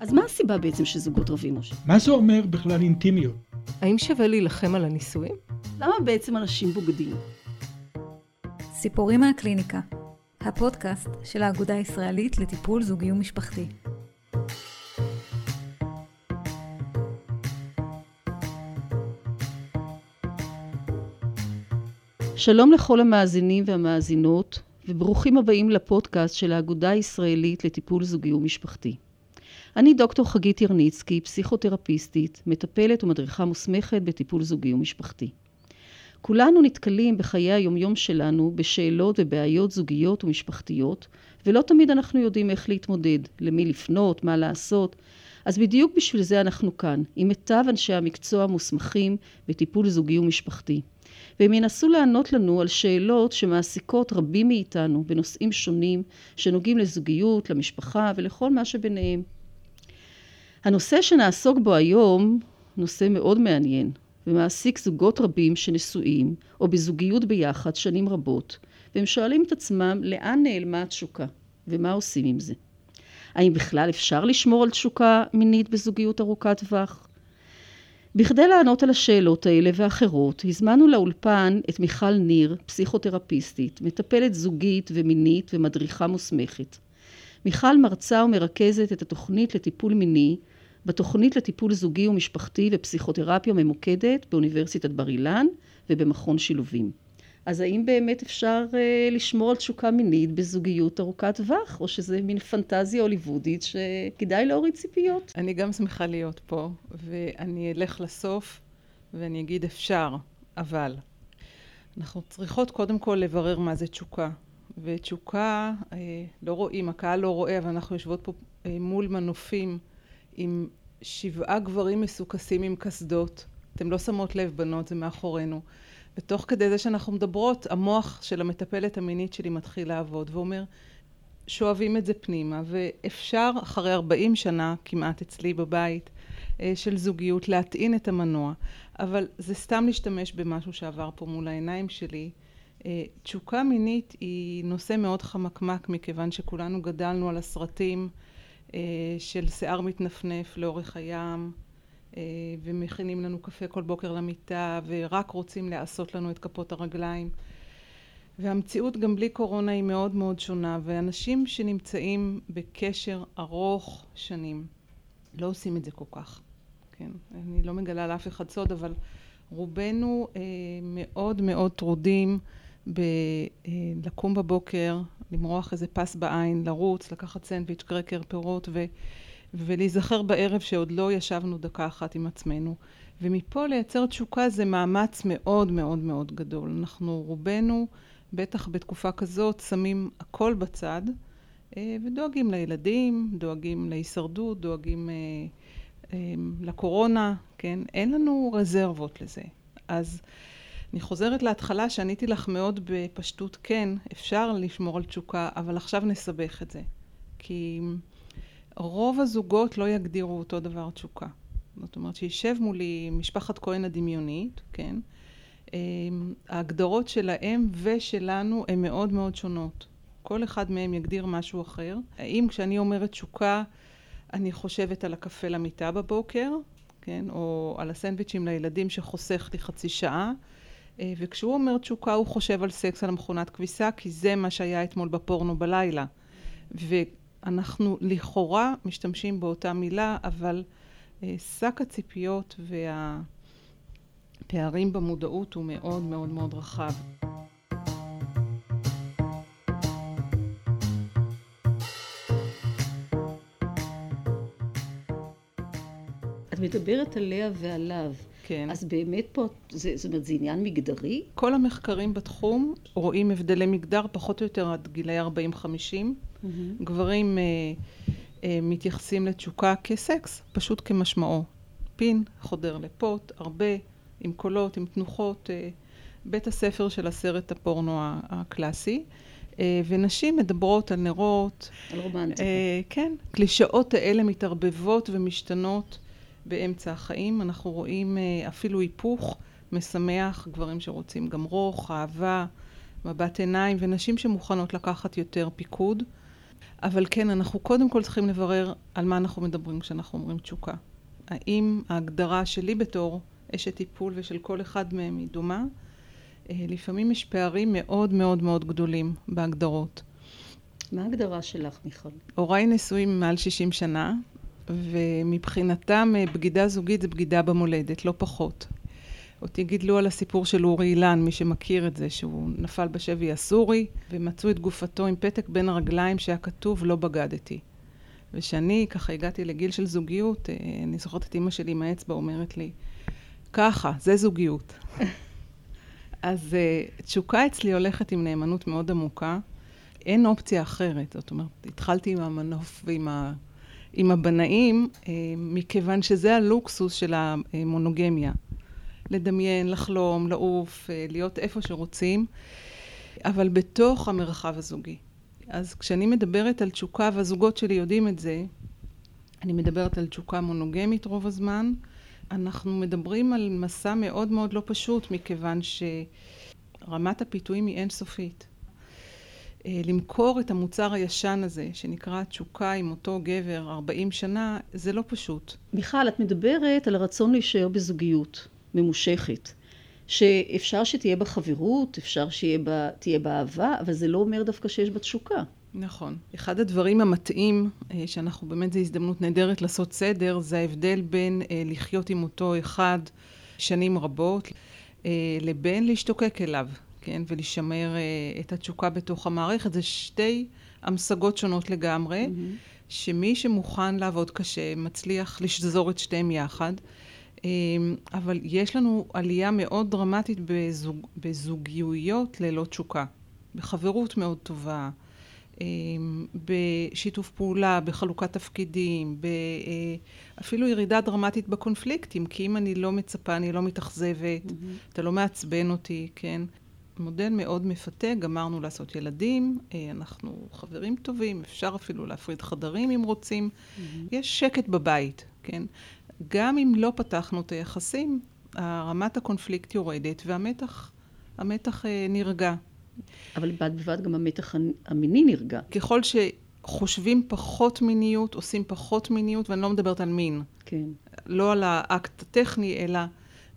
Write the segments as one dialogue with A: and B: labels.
A: אז מה הסיבה בעצם שזוגות רבים, משה?
B: מה זה אומר בכלל אינטימיות?
C: האם שווה להילחם על הנישואים?
A: למה בעצם אנשים בוגדים?
D: סיפורים מהקליניקה, הפודקאסט של האגודה הישראלית לטיפול זוגי ומשפחתי.
A: שלום לכל המאזינים והמאזינות, וברוכים הבאים לפודקאסט של האגודה הישראלית לטיפול זוגי ומשפחתי. אני דוקטור חגית ירניצקי, פסיכותרפיסטית, מטפלת ומדריכה מוסמכת בטיפול זוגי ומשפחתי. כולנו נתקלים בחיי היומיום שלנו בשאלות ובעיות זוגיות ומשפחתיות, ולא תמיד אנחנו יודעים איך להתמודד, למי לפנות, מה לעשות. אז בדיוק בשביל זה אנחנו כאן, עם מיטב אנשי המקצוע המוסמכים בטיפול זוגי ומשפחתי. והם ינסו לענות לנו על שאלות שמעסיקות רבים מאיתנו בנושאים שונים שנוגעים לזוגיות, למשפחה ולכל מה שביניהם. הנושא שנעסוק בו היום, נושא מאוד מעניין, ומעסיק זוגות רבים שנשואים או בזוגיות ביחד שנים רבות, והם שואלים את עצמם לאן נעלמה התשוקה ומה עושים עם זה. האם בכלל אפשר לשמור על תשוקה מינית בזוגיות ארוכת טווח? בכדי לענות על השאלות האלה ואחרות, הזמנו לאולפן את מיכל ניר, פסיכותרפיסטית, מטפלת זוגית ומינית ומדריכה מוסמכת. מיכל מרצה ומרכזת את התוכנית לטיפול מיני בתוכנית לטיפול זוגי ומשפחתי ופסיכותרפיה ממוקדת באוניברסיטת בר אילן ובמכון שילובים. אז האם באמת אפשר uh, לשמור על תשוקה מינית בזוגיות ארוכת טווח, או שזה מין פנטזיה הוליוודית שכדאי להוריד ציפיות?
C: אני גם שמחה להיות פה, ואני אלך לסוף ואני אגיד אפשר, אבל. אנחנו צריכות קודם כל לברר מה זה תשוקה. ותשוקה, אה, לא רואים, הקהל לא רואה, אבל אנחנו יושבות פה אה, מול מנופים עם שבעה גברים מסוכסים עם קסדות. אתם לא שמות לב, בנות, זה מאחורינו. ותוך כדי זה שאנחנו מדברות, המוח של המטפלת המינית שלי מתחיל לעבוד, ואומר, שואבים את זה פנימה, ואפשר אחרי 40 שנה כמעט אצלי בבית אה, של זוגיות להטעין את המנוע, אבל זה סתם להשתמש במשהו שעבר פה מול העיניים שלי. אה, תשוקה מינית היא נושא מאוד חמקמק מכיוון שכולנו גדלנו על הסרטים אה, של שיער מתנפנף לאורך הים אה, ומכינים לנו קפה כל בוקר למיטה ורק רוצים לעשות לנו את כפות הרגליים. והמציאות גם בלי קורונה היא מאוד מאוד שונה ואנשים שנמצאים בקשר ארוך שנים לא עושים את זה כל כך כן? אני לא מגלה לאף אחד סוד אבל רובנו אה, מאוד מאוד טרודים בלקום אה, בבוקר למרוח איזה פס בעין לרוץ לקחת סנדוויץ' קרקר פירות ו ולהיזכר בערב שעוד לא ישבנו דקה אחת עם עצמנו. ומפה לייצר תשוקה זה מאמץ מאוד מאוד מאוד גדול. אנחנו רובנו, בטח בתקופה כזאת, שמים הכל בצד אה, ודואגים לילדים, דואגים להישרדות, דואגים אה, לקורונה, כן? אין לנו רזרבות לזה. אז אני חוזרת להתחלה שעניתי לך מאוד בפשטות, כן, אפשר לשמור על תשוקה, אבל עכשיו נסבך את זה. כי רוב הזוגות לא יגדירו אותו דבר תשוקה. זאת אומרת שישב מולי משפחת כהן הדמיונית, כן? אמ, ההגדרות שלהם ושלנו הן מאוד מאוד שונות. כל אחד מהם יגדיר משהו אחר. האם כשאני אומרת תשוקה, אני חושבת על הקפה למיטה בבוקר, כן? או על הסנדוויצ'ים לילדים שחוסך לי חצי שעה. אה, וכשהוא אומר תשוקה הוא חושב על סקס על המכונת כביסה, כי זה מה שהיה אתמול בפורנו בלילה. אנחנו לכאורה משתמשים באותה מילה, אבל אה, שק הציפיות והפערים במודעות הוא מאוד מאוד מאוד רחב.
A: את מדברת עליה ועליו.
C: כן.
A: אז באמת פה, זה, זאת אומרת, זה עניין מגדרי?
C: כל המחקרים בתחום רואים הבדלי מגדר פחות או יותר עד גילאי 40-50. Mm-hmm. גברים אה, אה, מתייחסים לתשוקה כסקס, פשוט כמשמעו. פין, חודר לפוט, הרבה, עם קולות, עם תנוחות, אה, בית הספר של הסרט הפורנו הקלאסי. אה, ונשים מדברות על נרות.
A: על רומנטיקה.
C: אה, כן. קלישאות האלה מתערבבות ומשתנות באמצע החיים. אנחנו רואים אה, אפילו היפוך משמח, גברים שרוצים גם רוך, אהבה, מבט עיניים, ונשים שמוכנות לקחת יותר פיקוד. אבל כן, אנחנו קודם כל צריכים לברר על מה אנחנו מדברים כשאנחנו אומרים תשוקה. האם ההגדרה שלי בתור אשת טיפול ושל כל אחד מהם היא דומה? אה, לפעמים יש פערים מאוד מאוד מאוד גדולים בהגדרות.
A: מה ההגדרה שלך, מיכל?
C: הוריי נשואים מעל 60 שנה, ומבחינתם אה, בגידה זוגית זה בגידה במולדת, לא פחות. אותי גידלו על הסיפור של אורי אילן, מי שמכיר את זה, שהוא נפל בשבי הסורי, ומצאו את גופתו עם פתק בין הרגליים שהיה כתוב לא בגדתי. וכשאני ככה הגעתי לגיל של זוגיות, אה, אני זוכרת את אימא שלי עם האצבע אומרת לי, ככה, זה זוגיות. אז uh, תשוקה אצלי הולכת עם נאמנות מאוד עמוקה. אין אופציה אחרת. זאת אומרת, התחלתי עם המנוף ועם. עם הבנאים, uh, מכיוון שזה הלוקסוס של המונוגמיה. לדמיין, לחלום, לעוף, uh, להיות איפה שרוצים, אבל בתוך המרחב הזוגי. אז כשאני מדברת על תשוקה, והזוגות שלי יודעים את זה, אני מדברת על תשוקה מונוגמית רוב הזמן, אנחנו מדברים על מסע מאוד מאוד לא פשוט, מכיוון שרמת הפיתויים היא אינסופית. אה, למכור את המוצר הישן הזה, שנקרא תשוקה עם אותו גבר 40 שנה, זה לא פשוט.
A: מיכל, את מדברת על הרצון להישאר בזוגיות ממושכת. שאפשר שתהיה בה חברות, אפשר שתהיה בה אהבה, אבל זה לא אומר דווקא שיש בה תשוקה.
C: נכון. אחד הדברים המטעים, אה, שאנחנו באמת, זו הזדמנות נהדרת לעשות סדר, זה ההבדל בין אה, לחיות עם אותו אחד שנים רבות, לבין להשתוקק אליו, כן? ולשמר את התשוקה בתוך המערכת. זה שתי המשגות שונות לגמרי, mm-hmm. שמי שמוכן לעבוד קשה, מצליח לשזור את שתיהם יחד. אבל יש לנו עלייה מאוד דרמטית בזוג, בזוגיויות ללא תשוקה. בחברות מאוד טובה. אמ, בשיתוף פעולה, בחלוקת תפקידים, אה, אפילו ירידה דרמטית בקונפליקטים, כי אם אני לא מצפה, אני לא מתאכזבת, mm-hmm. אתה לא מעצבן אותי, כן? מודל מאוד מפתה, גמרנו לעשות ילדים, אה, אנחנו חברים טובים, אפשר אפילו להפריד חדרים אם רוצים, mm-hmm. יש שקט בבית, כן? גם אם לא פתחנו את היחסים, רמת הקונפליקט יורדת והמתח המתח, אה, נרגע.
A: אבל בד בבד גם המתח המיני נרגע.
C: ככל שחושבים פחות מיניות, עושים פחות מיניות, ואני לא מדברת על מין.
A: כן.
C: לא על האקט הטכני, אלא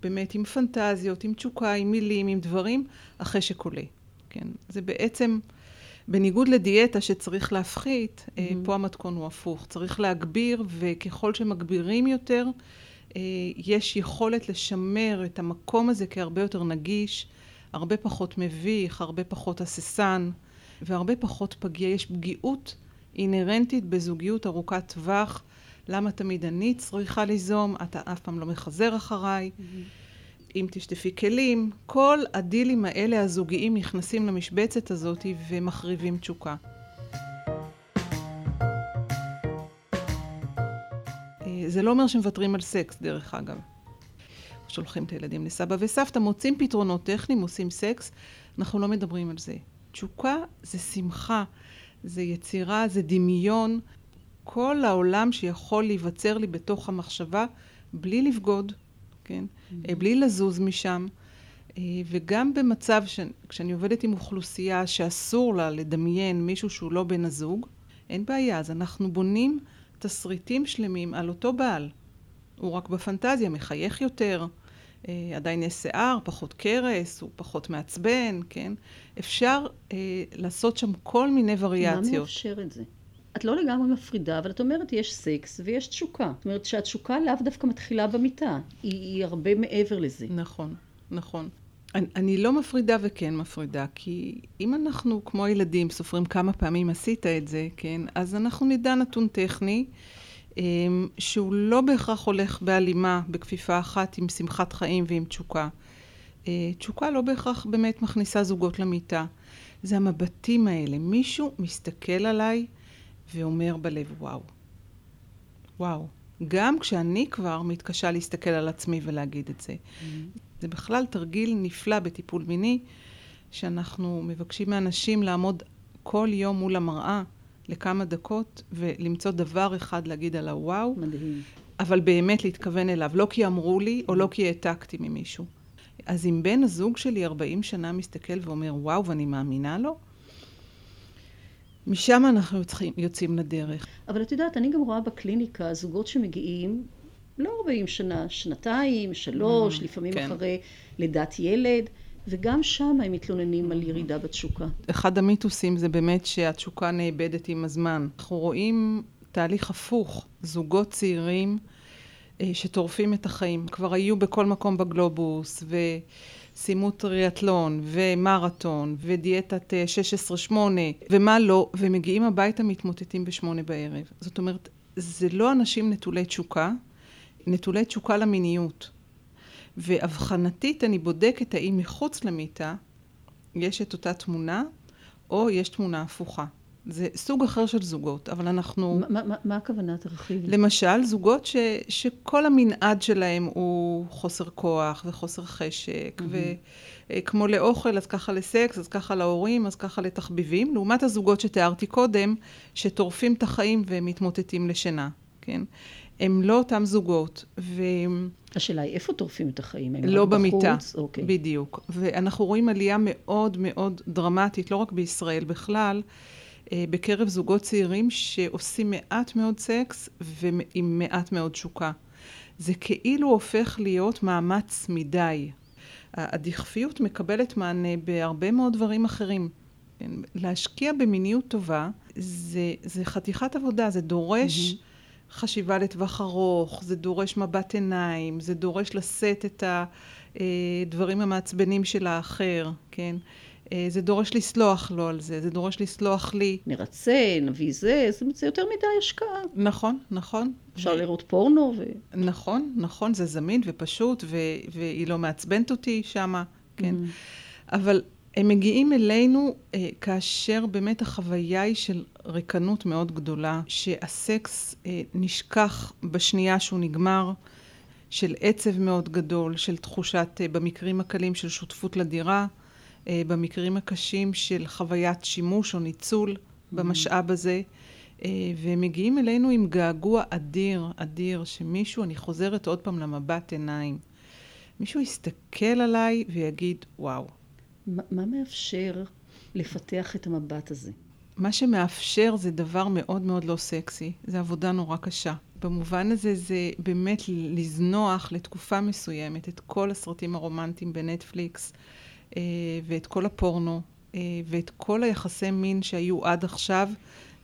C: באמת עם פנטזיות, עם תשוקה, עם מילים, עם דברים, החשק עולה. כן. זה בעצם, בניגוד לדיאטה שצריך להפחית, mm-hmm. פה המתכון הוא הפוך. צריך להגביר, וככל שמגבירים יותר, אה, יש יכולת לשמר את המקום הזה כהרבה יותר נגיש. הרבה פחות מביך, הרבה פחות הססן והרבה פחות פגיע. יש פגיעות אינהרנטית בזוגיות ארוכת טווח. למה תמיד אני צריכה ליזום? אתה אף פעם לא מחזר אחריי. Mm-hmm. אם תשטפי כלים, כל הדילים האלה הזוגיים נכנסים למשבצת הזאת ומחריבים תשוקה. אה, זה לא אומר שמוותרים על סקס, דרך אגב. שולחים את הילדים לסבא וסבתא, מוצאים פתרונות טכניים, עושים סקס, אנחנו לא מדברים על זה. תשוקה זה שמחה, זה יצירה, זה דמיון. כל העולם שיכול להיווצר לי בתוך המחשבה בלי לבגוד, כן? Mm-hmm. בלי לזוז משם. אה, וגם במצב ש... כשאני עובדת עם אוכלוסייה שאסור לה לדמיין מישהו שהוא לא בן הזוג, אין בעיה. אז אנחנו בונים תסריטים שלמים על אותו בעל. הוא רק בפנטזיה מחייך יותר, אה, עדיין יש שיער, פחות קרס, הוא פחות מעצבן, כן? אפשר אה, לעשות שם כל מיני וריאציות.
A: מה מאפשר את זה? את לא לגמרי מפרידה, אבל את אומרת יש סקס ויש תשוקה. זאת אומרת שהתשוקה לאו דווקא מתחילה במיטה, היא, היא הרבה מעבר לזה.
C: נכון, נכון. אני, אני לא מפרידה וכן מפרידה, כי אם אנחנו כמו ילדים סופרים כמה פעמים עשית את זה, כן, אז אנחנו נדע נתון טכני. אמ, שהוא לא בהכרח הולך בהלימה, בכפיפה אחת עם שמחת חיים ועם תשוקה. אה, תשוקה לא בהכרח באמת מכניסה זוגות למיטה. זה המבטים האלה. מישהו מסתכל עליי ואומר בלב, וואו. וואו. גם כשאני כבר מתקשה להסתכל על עצמי ולהגיד את זה. Mm-hmm. זה בכלל תרגיל נפלא בטיפול מיני, שאנחנו מבקשים מאנשים לעמוד כל יום מול המראה לכמה דקות ולמצוא דבר אחד להגיד על הוואו.
A: מדהים.
C: אבל באמת להתכוון אליו, לא כי אמרו לי או לא כי העתקתי ממישהו. אז אם בן הזוג שלי 40 שנה מסתכל ואומר וואו ואני מאמינה לו, משם אנחנו יוצאים, יוצאים לדרך.
A: אבל את יודעת, אני גם רואה בקליניקה זוגות שמגיעים לא 40 שנה, שנתיים, שלוש, mm, לפעמים כן. אחרי לידת ילד, וגם שם הם מתלוננים על ירידה בתשוקה.
C: אחד המיתוסים זה באמת שהתשוקה נאבדת עם הזמן. אנחנו רואים תהליך הפוך, זוגות צעירים אה, שטורפים את החיים. כבר היו בכל מקום בגלובוס, וסיימו טריאטלון, ומרתון, ודיאטת 16-8, אה, ומה לא, ומגיעים הביתה מתמוטטים בשמונה בערב. זאת אומרת, זה לא אנשים נטולי תשוקה, נטולי תשוקה למיניות. ואבחנתית אני בודקת האם מחוץ למיטה יש את אותה תמונה, או יש תמונה הפוכה. זה סוג אחר של זוגות, אבל אנחנו...
A: מה, מה, מה הכוונה תרחיב?
C: למשל, זוגות ש, שכל המנעד שלהם הוא חוסר כוח וחוסר חשק, mm-hmm. וכמו לאוכל, אז ככה לסקס, אז ככה להורים, אז ככה לתחביבים, לעומת הזוגות שתיארתי קודם, שטורפים את החיים ומתמוטטים לשינה, כן? הם לא אותם זוגות. ו...
A: השאלה היא איפה טורפים את החיים? הם
C: לא במיטה, אוקיי. בדיוק. ואנחנו רואים עלייה מאוד מאוד דרמטית, לא רק בישראל בכלל, בקרב זוגות צעירים שעושים מעט מאוד סקס ועם מעט מאוד תשוקה. זה כאילו הופך להיות מאמץ מדי. הדכפיות מקבלת מענה בהרבה מאוד דברים אחרים. כן, להשקיע במיניות טובה זה, זה חתיכת עבודה, זה דורש... Mm-hmm. חשיבה לטווח ארוך, זה דורש מבט עיניים, זה דורש לשאת את הדברים המעצבנים של האחר, כן? אה, זה דורש לסלוח לו על זה, זה דורש לסלוח לי.
A: נרצה, נביא זה, זה יותר מדי השקעה.
C: נכון, נכון.
A: אפשר. לראות פורנו ו...
C: נכון, נכון, זה זמין ופשוט, ו... והיא לא מעצבנת אותי שמה, כן. Mm. אבל הם מגיעים אלינו אה, כאשר באמת החוויה היא של ריקנות מאוד גדולה, שהסקס אה, נשכח בשנייה שהוא נגמר, של עצב מאוד גדול, של תחושת, אה, במקרים הקלים של שותפות לדירה, במקרים הקשים של חוויית שימוש או ניצול mm-hmm. במשאב הזה. אה, והם מגיעים אלינו עם געגוע אדיר, אדיר, שמישהו, אני חוזרת עוד פעם למבט עיניים, מישהו יסתכל עליי ויגיד, וואו,
A: מה מאפשר לפתח את המבט הזה?
C: מה שמאפשר זה דבר מאוד מאוד לא סקסי, זה עבודה נורא קשה. במובן הזה זה באמת לזנוח לתקופה מסוימת את כל הסרטים הרומנטיים בנטפליקס אה, ואת כל הפורנו אה, ואת כל היחסי מין שהיו עד עכשיו,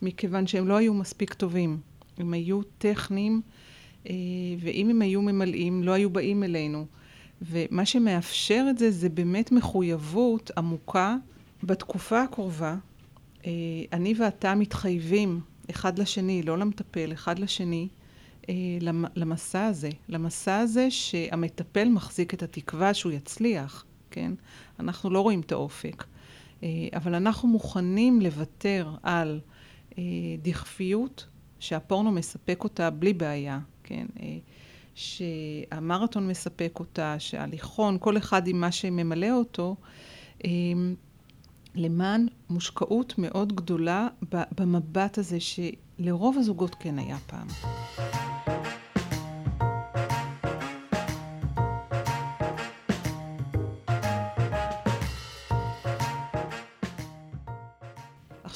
C: מכיוון שהם לא היו מספיק טובים. הם היו טכניים, אה, ואם הם היו ממלאים, לא היו באים אלינו. ומה שמאפשר את זה, זה באמת מחויבות עמוקה. בתקופה הקרובה, אה, אני ואתה מתחייבים אחד לשני, לא למטפל, אחד לשני, אה, למסע הזה. למסע הזה שהמטפל מחזיק את התקווה שהוא יצליח, כן? אנחנו לא רואים את האופק. אה, אבל אנחנו מוכנים לוותר על דכפיות שהפורנו מספק אותה בלי בעיה, כן? שהמרתון מספק אותה, שההליכון, כל אחד עם מה שממלא אותו, למען מושקעות מאוד גדולה במבט הזה שלרוב הזוגות כן היה פעם.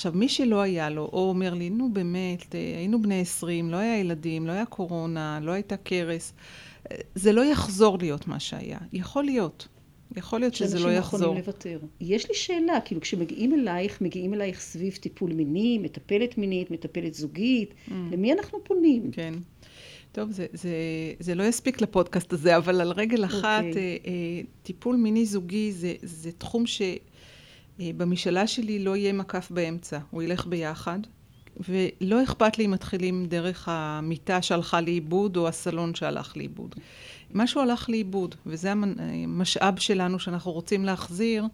C: עכשיו, מי שלא היה לו, או אומר לי, נו באמת, אה, היינו בני 20, לא היה ילדים, לא היה קורונה, לא הייתה קרס, אה, זה לא יחזור להיות מה שהיה. יכול להיות. יכול להיות שזה לא יחזור. שאנשים יכולים
A: לוותר. יש לי שאלה, כאילו כשמגיעים אלייך, מגיעים אלייך סביב טיפול מיני, מטפלת מינית, מטפלת זוגית, mm. למי אנחנו פונים?
C: כן. טוב, זה, זה, זה לא יספיק לפודקאסט הזה, אבל על רגל אחת, okay. אוקיי. אה, אה, טיפול מיני זוגי זה, זה תחום ש... אה, במשאלה שלי לא יהיה מקף באמצע, הוא ילך ביחד, ולא אכפת לי אם מתחילים דרך המיטה שהלכה לאיבוד או הסלון שהלך לאיבוד. משהו הלך לאיבוד, וזה המשאב שלנו שאנחנו רוצים להחזיר,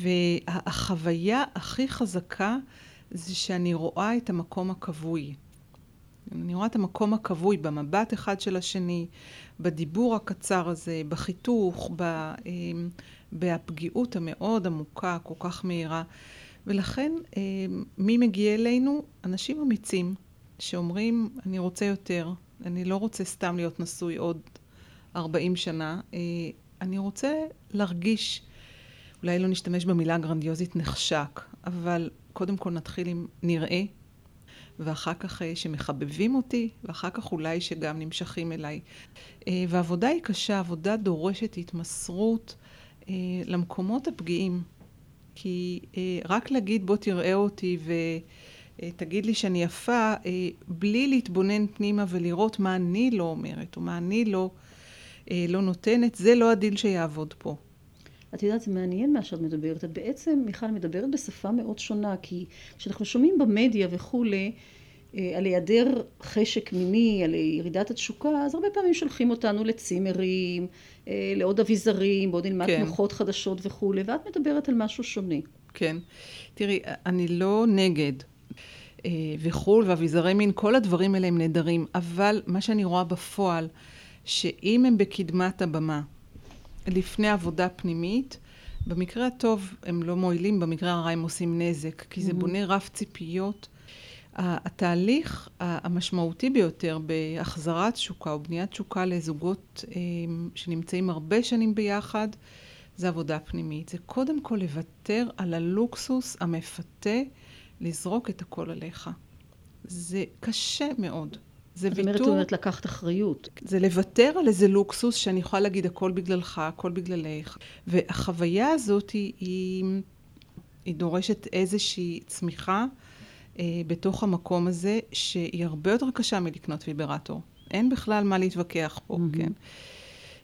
C: והחוויה הכי חזקה זה שאני רואה את המקום הכבוי. אני רואה את המקום הכבוי במבט אחד של השני, בדיבור הקצר הזה, בחיתוך, ב... בהפגיעות המאוד עמוקה, כל כך מהירה. ולכן, אה, מי מגיע אלינו? אנשים אמיצים, שאומרים, אני רוצה יותר, אני לא רוצה סתם להיות נשוי עוד 40 שנה, אה, אני רוצה להרגיש, אולי לא נשתמש במילה גרנדיוזית נחשק, אבל קודם כל נתחיל עם נראה, ואחר כך אה, שמחבבים אותי, ואחר כך אולי שגם נמשכים אליי. והעבודה היא קשה, עבודה דורשת התמסרות אה, למקומות הפגיעים. כי רק להגיד בוא תראה אותי ותגיד לי שאני יפה, בלי להתבונן פנימה ולראות מה אני לא אומרת, או מה אני לא, לא נותנת, זה לא הדיל שיעבוד פה.
A: את יודעת, זה מעניין מה שאת מדברת. את בעצם, מיכל, מדברת בשפה מאוד שונה, כי כשאנחנו שומעים במדיה וכולי, אה, על היעדר חשק מיני, על ירידת התשוקה, אז הרבה פעמים שולחים אותנו לצימרים, אה, לעוד אביזרים, בואו נלמד כן. מוחות חדשות וכולי, ואת מדברת על משהו שונה.
C: כן. תראי, אני לא נגד אה, וחו"ל ואביזרי מין, כל הדברים האלה הם נהדרים, אבל מה שאני רואה בפועל, שאם הם בקדמת הבמה, לפני עבודה פנימית, במקרה הטוב הם לא מועילים, במקרה הרע הם עושים נזק, כי זה mm-hmm. בונה רף ציפיות. התהליך המשמעותי ביותר בהחזרת תשוקה או בניית תשוקה לזוגות אה, שנמצאים הרבה שנים ביחד, זה עבודה פנימית. זה קודם כל לוותר על הלוקסוס המפתה לזרוק את הכל עליך. זה קשה מאוד.
A: זה ויתור... זאת אומרת, אומרת לקחת אחריות.
C: זה לוותר על איזה לוקסוס שאני יכולה להגיד הכל בגללך, הכל בגללך. והחוויה הזאת היא, היא, היא דורשת איזושהי צמיחה בתוך המקום הזה, שהיא הרבה יותר קשה מלקנות ויברטור. אין בכלל מה להתווכח פה, mm-hmm. כן?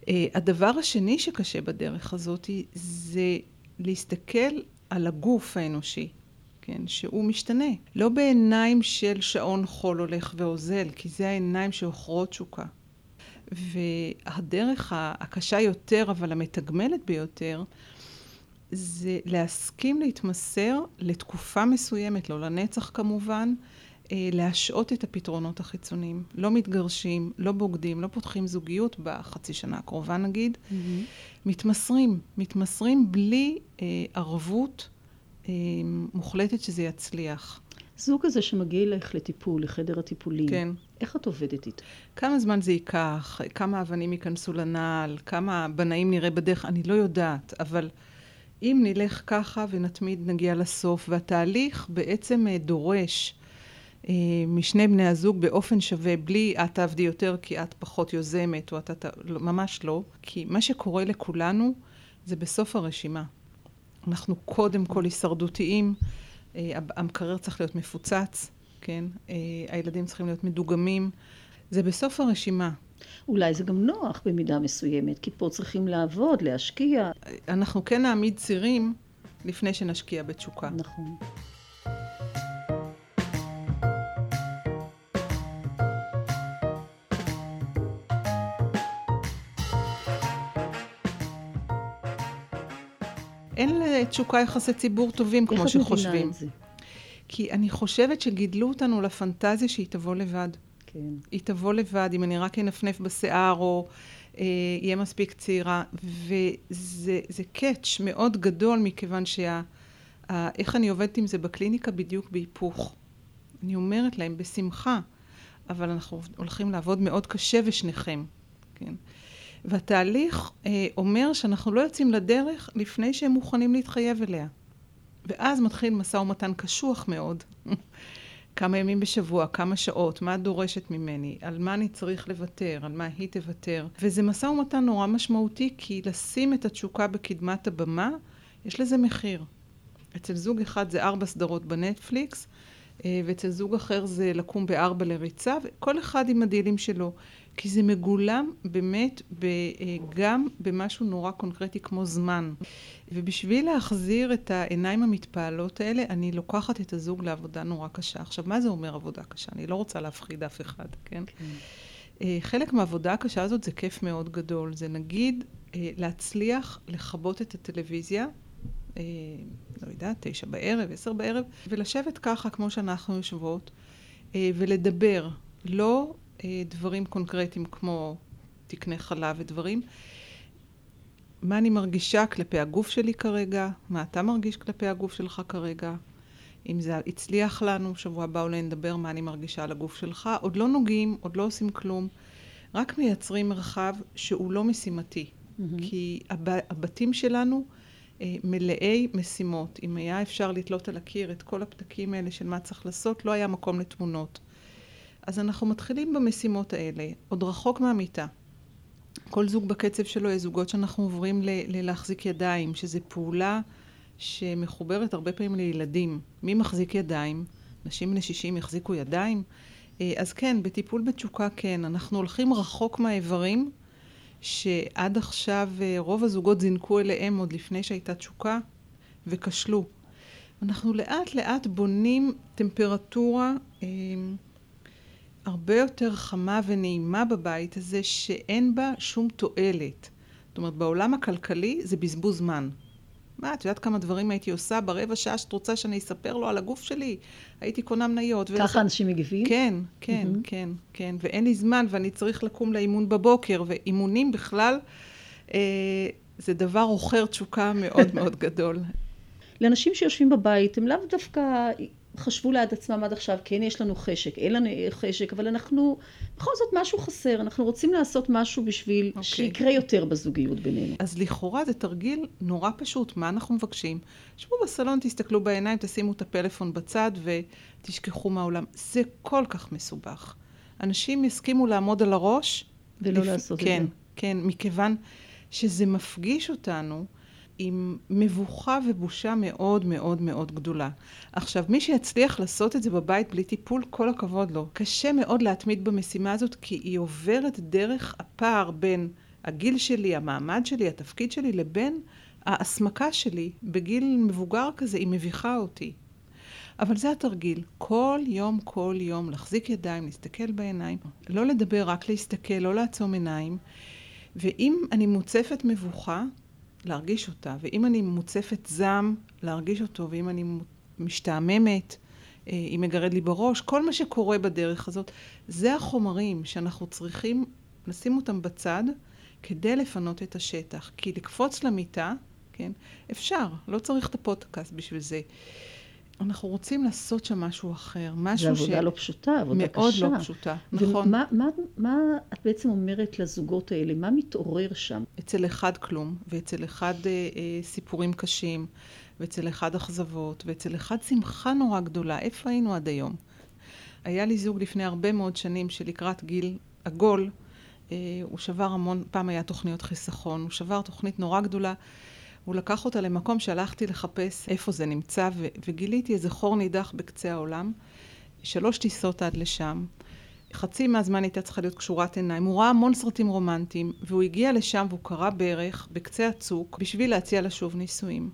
C: אה, הדבר השני שקשה בדרך הזאת זה להסתכל על הגוף האנושי. כן, שהוא משתנה. לא בעיניים של שעון חול הולך ואוזל, כי זה העיניים שעוכרות תשוקה. והדרך הקשה יותר, אבל המתגמלת ביותר, זה להסכים להתמסר לתקופה מסוימת, לא לנצח כמובן, אה, להשעות את הפתרונות החיצוניים. לא מתגרשים, לא בוגדים, לא פותחים זוגיות בחצי שנה הקרובה נגיד. Mm-hmm. מתמסרים, מתמסרים בלי אה, ערבות אה, מוחלטת שזה יצליח.
A: זוג הזה שמגיע אלייך לטיפול, לחדר הטיפולים,
C: כן.
A: איך את עובדת איתו?
C: כמה זמן זה ייקח, כמה אבנים ייכנסו לנעל, כמה בנאים נראה בדרך, אני לא יודעת, אבל אם נלך ככה ונתמיד נגיע לסוף, והתהליך בעצם אה, דורש אה, משני בני הזוג באופן שווה, בלי את תעבדי יותר כי את פחות יוזמת, או אתה, לא, ממש לא, כי מה שקורה לכולנו זה בסוף הרשימה. אנחנו קודם כל הישרדותיים, אה, המקרר צריך להיות מפוצץ, כן? הילדים צריכים להיות מדוגמים. זה בסוף הרשימה.
A: אולי זה גם נוח במידה מסוימת, כי פה צריכים לעבוד, להשקיע.
C: אנחנו כן נעמיד צירים לפני שנשקיע בתשוקה.
A: נכון.
C: אין לתשוקה יחסי ציבור טובים כמו שחושבים. איך את מבינה
A: את זה?
C: כי אני חושבת שגידלו אותנו לפנטזיה שהיא תבוא לבד.
A: כן.
C: היא תבוא לבד, אם אני רק אנפנף בשיער או אה, אהיה אה, מספיק צעירה. וזה קאץ' מאוד גדול, מכיוון שה... ה, איך אני עובדת עם זה בקליניקה בדיוק בהיפוך. אני אומרת להם, בשמחה, אבל אנחנו הולכים לעבוד מאוד קשה ושניכם, כן? והתהליך אה, אומר שאנחנו לא יוצאים לדרך לפני שהם מוכנים להתחייב אליה. ואז מתחיל משא ומתן קשוח מאוד. כמה ימים בשבוע, כמה שעות, מה את דורשת ממני, על מה אני צריך לוותר, על מה היא תוותר. וזה משא ומתן נורא משמעותי, כי לשים את התשוקה בקדמת הבמה, יש לזה מחיר. אצל זוג אחד זה ארבע סדרות בנטפליקס, ואצל זוג אחר זה לקום בארבע לריצה, וכל אחד עם הדילים שלו. כי זה מגולם באמת אה, גם במשהו נורא קונקרטי כמו זמן. ובשביל להחזיר את העיניים המתפעלות האלה, אני לוקחת את הזוג לעבודה נורא קשה. עכשיו, מה זה אומר עבודה קשה? אני לא רוצה להפחיד אף אחד, כן? כן. אה, חלק מהעבודה הקשה הזאת זה כיף מאוד גדול. זה נגיד אה, להצליח לכבות את הטלוויזיה, לא יודעת, תשע בערב, עשר בערב, ולשבת ככה כמו שאנחנו יושבות, ולדבר. לא אה, דברים קונקרטיים כמו תקנה חלב ודברים. מה אני מרגישה כלפי הגוף שלי כרגע, מה אתה מרגיש כלפי הגוף שלך כרגע. אם זה הצליח לנו, שבוע הבא אולי נדבר מה אני מרגישה על הגוף שלך. עוד לא נוגעים, עוד לא עושים כלום, רק מייצרים מרחב שהוא לא משימתי. Mm-hmm. כי הב, הבתים שלנו אה, מלאי משימות. אם היה אפשר לתלות על הקיר את כל הפתקים האלה של מה צריך לעשות, לא היה מקום לתמונות. אז אנחנו מתחילים במשימות האלה, עוד רחוק מהמיטה. כל זוג בקצב שלו, יש זוגות שאנחנו עוברים ללהחזיק ידיים, שזו פעולה שמחוברת הרבה פעמים לילדים. מי מחזיק ידיים? נשים בני 60 יחזיקו ידיים? אה, אז כן, בטיפול בתשוקה כן. אנחנו הולכים רחוק מהאיברים, שעד עכשיו אה, רוב הזוגות זינקו אליהם עוד לפני שהייתה תשוקה, וכשלו. אנחנו לאט לאט בונים טמפרטורה אה, הרבה יותר חמה ונעימה בבית הזה, שאין בה שום תועלת. זאת אומרת, בעולם הכלכלי זה בזבוז זמן. מה, את יודעת כמה דברים הייתי עושה ברבע שעה שאת רוצה שאני אספר לו על הגוף שלי? הייתי קונה מניות.
A: ככה ולכ... אנשים מגיבים?
C: כן, כן, mm-hmm. כן, כן. ואין לי זמן ואני צריך לקום לאימון בבוקר, ואימונים בכלל אה, זה דבר עוכר תשוקה מאוד מאוד גדול.
A: לאנשים שיושבים בבית, הם לאו דווקא חשבו ליד עצמם עד עכשיו, כן יש לנו חשק, אין לנו חשק, אבל אנחנו, בכל זאת משהו חסר, אנחנו רוצים לעשות משהו בשביל okay. אוקיי. שיקרה יותר בזוגיות בינינו.
C: אז לכאורה זה תרגיל נורא פשוט, מה אנחנו מבקשים? שבו בסלון, תסתכלו בעיניים, תשימו את הפלאפון בצד ותשכחו מהעולם. זה כל כך מסובך. אנשים יסכימו לעמוד על הראש.
A: ולא לפ... לעשות
C: כן, את זה. כן, כן, מכיוון שזה מפגיש אותנו. עם מבוכה ובושה מאוד מאוד מאוד גדולה. עכשיו, מי שיצליח לעשות את זה בבית בלי טיפול, כל הכבוד לו. קשה מאוד להתמיד במשימה הזאת, כי היא עוברת דרך הפער בין הגיל שלי, המעמד שלי, התפקיד שלי, לבין ההסמקה שלי בגיל מבוגר כזה, היא מביכה אותי. אבל זה התרגיל. כל יום, כל יום, להחזיק ידיים, להסתכל בעיניים, לא לדבר, רק להסתכל, לא לעצום עיניים. ואם אני מוצפת מבוכה, להרגיש אותה, ואם אני מוצפת זעם, להרגיש אותו, ואם אני משתעממת, אה, היא מגרד לי בראש, כל מה שקורה בדרך הזאת, זה החומרים שאנחנו צריכים לשים אותם בצד כדי לפנות את השטח. כי לקפוץ למיטה, כן, אפשר, לא צריך את הפודקאסט בשביל זה. אנחנו רוצים לעשות שם משהו אחר, משהו ש...
A: זו עבודה. לא פשוטה, עבודה
C: מאוד
A: קשה.
C: מאוד לא פשוטה, נכון.
A: ומה מה, מה את בעצם אומרת לזוגות האלה? מה מתעורר שם?
C: אצל אחד כלום, ואצל אחד אה, אה, סיפורים קשים, ואצל אחד אכזבות, ואצל אחד שמחה נורא גדולה. איפה היינו עד היום? היה לי זוג לפני הרבה מאוד שנים שלקראת גיל עגול, אה, הוא שבר המון, פעם היה תוכניות חיסכון, הוא שבר תוכנית נורא גדולה. הוא לקח אותה למקום שהלכתי לחפש איפה זה נמצא, ו- וגיליתי איזה חור נידח בקצה העולם. שלוש טיסות עד לשם. חצי מהזמן הייתה צריכה להיות קשורת עיניים. הוא ראה המון סרטים רומנטיים, והוא הגיע לשם והוא קרא ברך בקצה הצוק בשביל להציע לה שוב נישואים.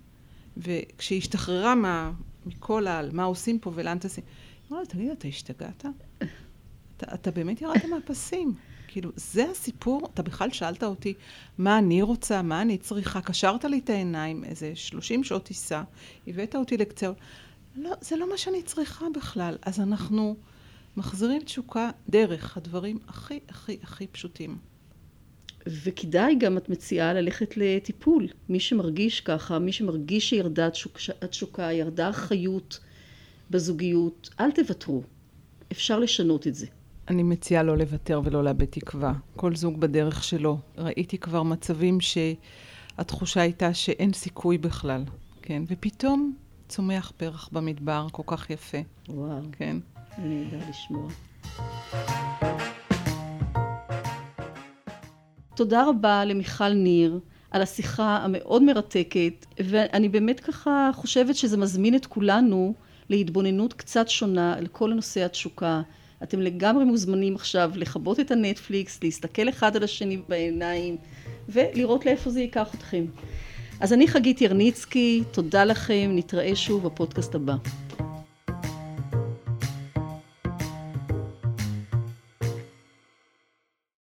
C: וכשהיא השתחררה מה, מכל העל, מה עושים פה ולאן טסים, היא אמרה לו, תגיד, אתה השתגעת? אתה, אתה באמת ירדת מהפסים. כאילו, זה הסיפור, אתה בכלל שאלת אותי מה אני רוצה, מה אני צריכה, קשרת לי את העיניים, איזה 30 שעות טיסה, הבאת אותי לקצה... לא, זה לא מה שאני צריכה בכלל. אז אנחנו מחזירים תשוקה דרך הדברים הכי הכי הכי פשוטים.
A: וכדאי גם, את מציעה, ללכת לטיפול. מי שמרגיש ככה, מי שמרגיש שירדה התשוקה, ירדה החיות בזוגיות, אל תוותרו. אפשר לשנות את זה.
C: אני מציעה לא לוותר ולא לאבד תקווה. כל זוג בדרך שלו. ראיתי כבר מצבים שהתחושה הייתה שאין סיכוי בכלל, כן? ופתאום צומח פרח במדבר כל כך יפה.
A: וואו.
C: כן.
A: אני יודע לשמוע. תודה רבה למיכל ניר על השיחה המאוד מרתקת, ואני באמת ככה חושבת שזה מזמין את כולנו להתבוננות קצת שונה על כל נושא התשוקה. אתם לגמרי מוזמנים עכשיו לכבות את הנטפליקס, להסתכל אחד על השני בעיניים ולראות לאיפה זה ייקח אתכם. אז אני חגית ירניצקי, תודה לכם, נתראה שוב בפודקאסט הבא.